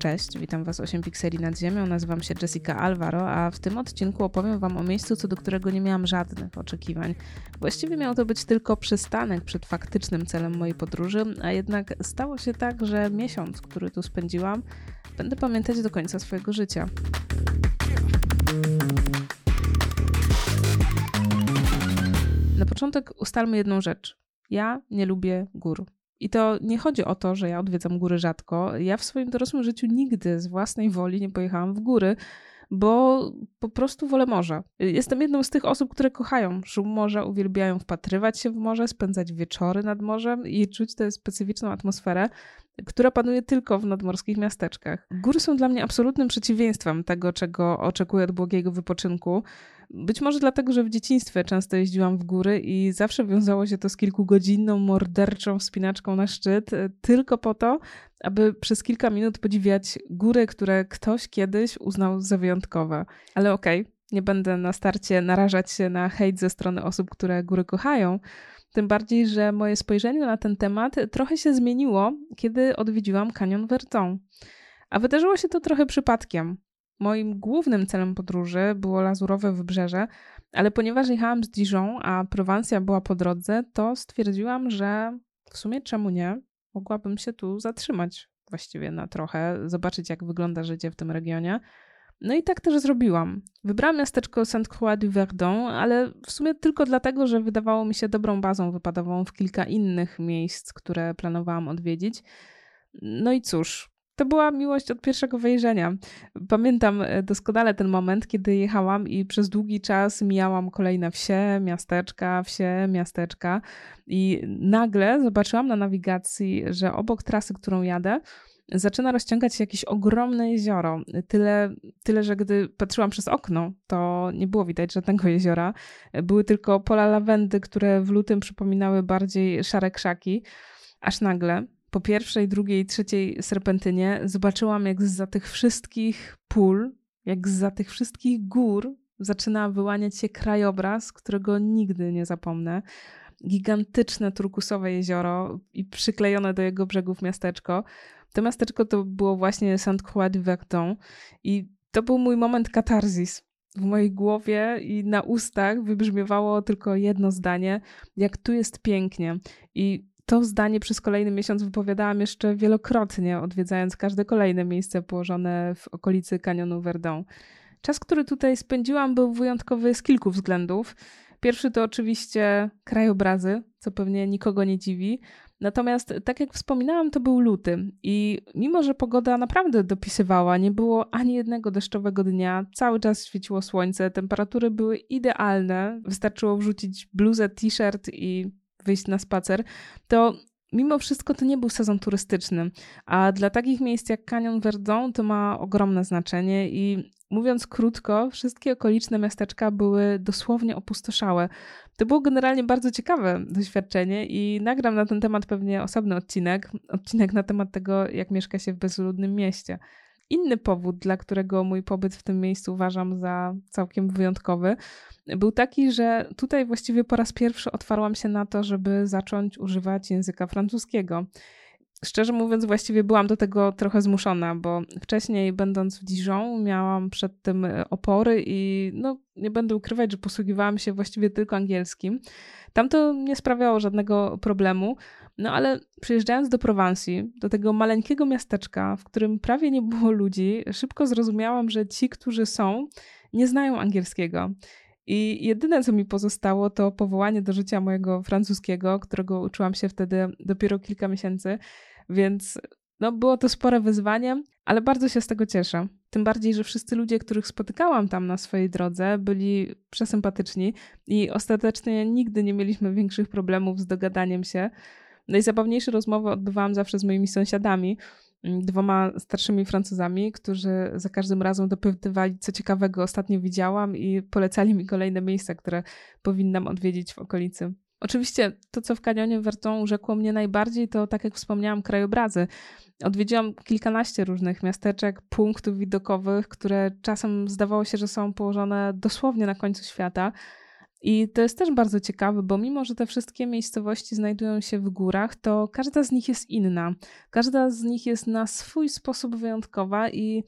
Cześć, witam Was 8 pikseli nad ziemią, nazywam się Jessica Alvaro, a w tym odcinku opowiem Wam o miejscu, co do którego nie miałam żadnych oczekiwań. Właściwie miał to być tylko przystanek przed faktycznym celem mojej podróży, a jednak stało się tak, że miesiąc, który tu spędziłam, będę pamiętać do końca swojego życia. Na początek ustalmy jedną rzecz. Ja nie lubię gór. I to nie chodzi o to, że ja odwiedzam góry rzadko. Ja w swoim dorosłym życiu nigdy z własnej woli nie pojechałam w góry, bo po prostu wolę morze. Jestem jedną z tych osób, które kochają szum morza, uwielbiają wpatrywać się w morze, spędzać wieczory nad morzem i czuć tę specyficzną atmosferę, która panuje tylko w nadmorskich miasteczkach. Góry są dla mnie absolutnym przeciwieństwem tego, czego oczekuję od błogiego wypoczynku. Być może dlatego, że w dzieciństwie często jeździłam w góry i zawsze wiązało się to z kilkugodzinną, morderczą wspinaczką na szczyt, e, tylko po to, aby przez kilka minut podziwiać góry, które ktoś kiedyś uznał za wyjątkowe. Ale okej, okay, nie będę na starcie narażać się na hejt ze strony osób, które góry kochają. Tym bardziej, że moje spojrzenie na ten temat trochę się zmieniło, kiedy odwiedziłam kanion Verdon. A wydarzyło się to trochę przypadkiem. Moim głównym celem podróży było lazurowe wybrzeże, ale ponieważ jechałam z Dijon, a Prowansja była po drodze, to stwierdziłam, że w sumie czemu nie? Mogłabym się tu zatrzymać właściwie na trochę, zobaczyć jak wygląda życie w tym regionie. No i tak też zrobiłam. Wybrałam miasteczko Sainte-Croix du Verdon, ale w sumie tylko dlatego, że wydawało mi się dobrą bazą wypadową w kilka innych miejsc, które planowałam odwiedzić. No i cóż, to była miłość od pierwszego wejrzenia. Pamiętam e, doskonale ten moment, kiedy jechałam i przez długi czas mijałam kolejne wsie, miasteczka, wsie, miasteczka i nagle zobaczyłam na nawigacji, że obok trasy, którą jadę, zaczyna rozciągać się jakieś ogromne jezioro. Tyle, tyle, że gdy patrzyłam przez okno, to nie było widać żadnego jeziora. Były tylko pola lawendy, które w lutym przypominały bardziej szare krzaki. Aż nagle po pierwszej, drugiej, trzeciej serpentynie zobaczyłam, jak za tych wszystkich pól, jak za tych wszystkich gór zaczyna wyłaniać się krajobraz, którego nigdy nie zapomnę. Gigantyczne turkusowe jezioro i przyklejone do jego brzegów miasteczko. To miasteczko to było właśnie Sainte-Croix du Verdon i to był mój moment katarzis. W mojej głowie i na ustach wybrzmiewało tylko jedno zdanie, jak tu jest pięknie. I to zdanie przez kolejny miesiąc wypowiadałam jeszcze wielokrotnie, odwiedzając każde kolejne miejsce położone w okolicy kanionu Verdun. Czas, który tutaj spędziłam, był wyjątkowy z kilku względów. Pierwszy to oczywiście krajobrazy, co pewnie nikogo nie dziwi. Natomiast, tak jak wspominałam, to był luty i mimo, że pogoda naprawdę dopisywała, nie było ani jednego deszczowego dnia, cały czas świeciło słońce, temperatury były idealne, wystarczyło wrzucić bluzę, t-shirt i wyjść na spacer, to mimo wszystko to nie był sezon turystyczny, a dla takich miejsc jak Canyon Verdon to ma ogromne znaczenie i mówiąc krótko, wszystkie okoliczne miasteczka były dosłownie opustoszałe. To było generalnie bardzo ciekawe doświadczenie i nagram na ten temat pewnie osobny odcinek, odcinek na temat tego, jak mieszka się w bezludnym mieście. Inny powód, dla którego mój pobyt w tym miejscu uważam za całkiem wyjątkowy, był taki, że tutaj właściwie po raz pierwszy otwarłam się na to, żeby zacząć używać języka francuskiego. Szczerze mówiąc, właściwie byłam do tego trochę zmuszona, bo wcześniej, będąc w Dijon, miałam przed tym opory i no, nie będę ukrywać, że posługiwałam się właściwie tylko angielskim. Tam to nie sprawiało żadnego problemu, no ale przyjeżdżając do Prowansji, do tego maleńkiego miasteczka, w którym prawie nie było ludzi, szybko zrozumiałam, że ci, którzy są, nie znają angielskiego. I jedyne, co mi pozostało, to powołanie do życia mojego francuskiego, którego uczyłam się wtedy dopiero kilka miesięcy, więc no, było to spore wyzwanie, ale bardzo się z tego cieszę. Tym bardziej, że wszyscy ludzie, których spotykałam tam na swojej drodze, byli przesympatyczni i ostatecznie nigdy nie mieliśmy większych problemów z dogadaniem się. Najzabawniejsze rozmowy odbywałam zawsze z moimi sąsiadami, mm, dwoma starszymi Francuzami, którzy za każdym razem dopytywali, co ciekawego ostatnio widziałam i polecali mi kolejne miejsca, które powinnam odwiedzić w okolicy. Oczywiście to, co w kanionie Verton urzekło mnie najbardziej, to tak jak wspomniałam, krajobrazy. Odwiedziłam kilkanaście różnych miasteczek, punktów widokowych, które czasem zdawało się, że są położone dosłownie na końcu świata, I to jest też bardzo ciekawe, bo mimo, że te wszystkie miejscowości znajdują się w górach, to każda z nich jest inna. Każda z nich jest na swój sposób wyjątkowa i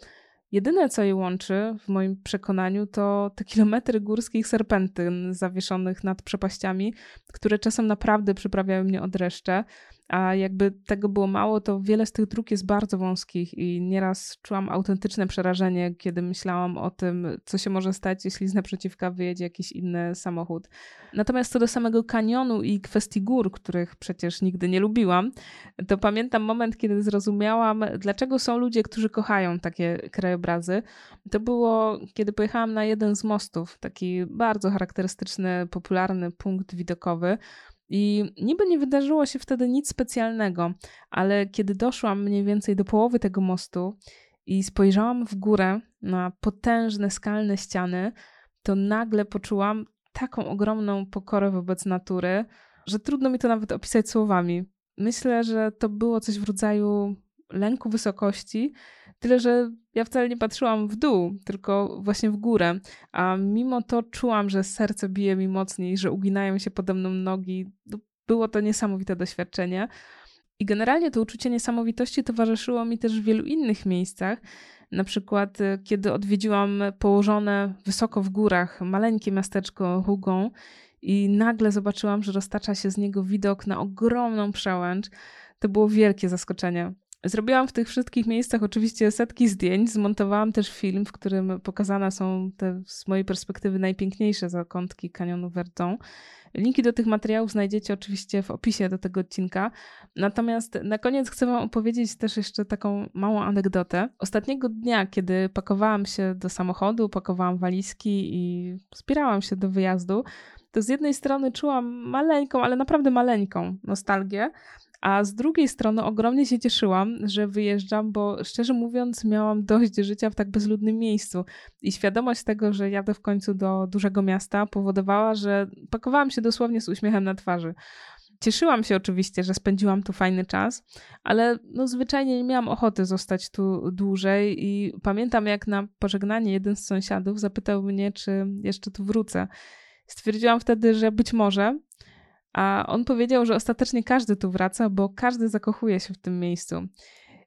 Jedyne, co je łączy, w moim przekonaniu, to te kilometry górskich serpentyn zawieszonych nad przepaściami, które czasem naprawdę przyprawiają mnie o dreszcze. A jakby tego było mało, to wiele z tych dróg jest bardzo wąskich i nieraz czułam autentyczne przerażenie, kiedy myślałam o tym, co się może stać, jeśli z naprzeciwka wyjedzie jakiś inny samochód. Natomiast co do samego kanionu i kwestii gór, których przecież nigdy nie lubiłam, to pamiętam moment, kiedy zrozumiałam, dlaczego są ludzie, którzy kochają takie krajobrazy. To było, kiedy pojechałam na jeden z mostów, taki bardzo charakterystyczny, popularny punkt widokowy. I niby nie wydarzyło się wtedy nic specjalnego, ale kiedy doszłam mniej więcej do połowy tego mostu i spojrzałam w górę na potężne skalne ściany, to nagle poczułam taką ogromną pokorę wobec natury, że trudno mi to nawet opisać słowami. Myślę, że to było coś w rodzaju lęku wysokości, tyle że ja wcale nie patrzyłam w dół, tylko właśnie w górę, a mimo to czułam, że serce bije mi mocniej, że uginają się pode mną nogi. No, było to niesamowite doświadczenie. I generalnie to uczucie niesamowitości towarzyszyło mi też w wielu innych miejscach. Na przykład, e, kiedy odwiedziłam położone wysoko w górach maleńkie miasteczko Hugon i nagle zobaczyłam, że roztacza się z niego widok na ogromną przełęcz. To było wielkie zaskoczenie. Zrobiłam w tych wszystkich miejscach oczywiście setki zdjęć, zmontowałam też film, w którym pokazane są te z mojej perspektywy najpiękniejsze zakątki kanionu Verdon. Linki do tych materiałów znajdziecie oczywiście w opisie do tego odcinka. Natomiast na koniec chcę Wam opowiedzieć też jeszcze taką małą anegdotę. Ostatniego dnia, kiedy pakowałam się do samochodu, pakowałam walizki i zbierałam się do wyjazdu, to z jednej strony czułam maleńką, ale naprawdę maleńką nostalgię, a z drugiej strony ogromnie się cieszyłam, że wyjeżdżam, bo szczerze mówiąc, miałam dość życia w tak bezludnym miejscu. I świadomość tego, że jadę w końcu do dużego miasta, powodowała, że pakowałam się dosłownie z uśmiechem na twarzy. Cieszyłam się oczywiście, że spędziłam tu fajny czas, ale no zwyczajnie nie miałam ochoty zostać tu dłużej i pamiętam jak na pożegnanie jeden z sąsiadów zapytał mnie, czy jeszcze tu wrócę. Stwierdziłam wtedy, że być może, a on powiedział, że ostatecznie każdy tu wraca, bo każdy zakochuje się w tym miejscu.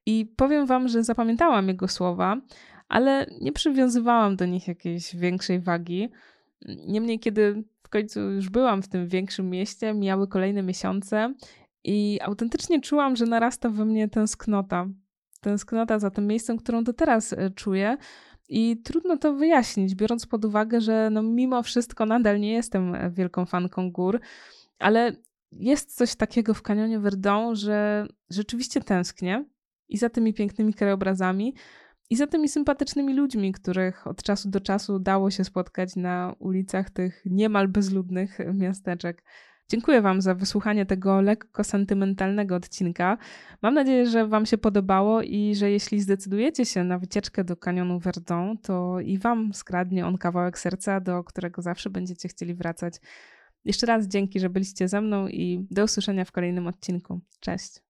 I powiem wam, że zapamiętałam jego słowa, ale nie przywiązywałam do nich jakiejś większej wagi. Niemniej, kiedy w końcu już byłam w tym większym mieście, miały kolejne miesiące i autentycznie czułam, że narasta we mnie tęsknota. Tęsknota za tym miejscem, którą do teraz e, czuję. I trudno to wyjaśnić, biorąc pod uwagę, że no mimo wszystko nadal nie jestem wielką fanką gór. Ale jest coś takiego w kanionie Verdon, że rzeczywiście tęsknię i za tymi pięknymi krajobrazami, i za tymi sympatycznymi ludźmi, których od czasu do czasu dało się spotkać na ulicach tych niemal bezludnych miasteczek. Dziękuję Wam za wysłuchanie tego lekko sentymentalnego odcinka. Mam nadzieję, że Wam się podobało i że jeśli zdecydujecie się na wycieczkę do kanionu Verdon, to i Wam skradnie on kawałek serca, do którego zawsze będziecie chcieli wracać. Jeszcze raz dzięki, że byliście ze mną i do usłyszenia w kolejnym odcinku. Cześć.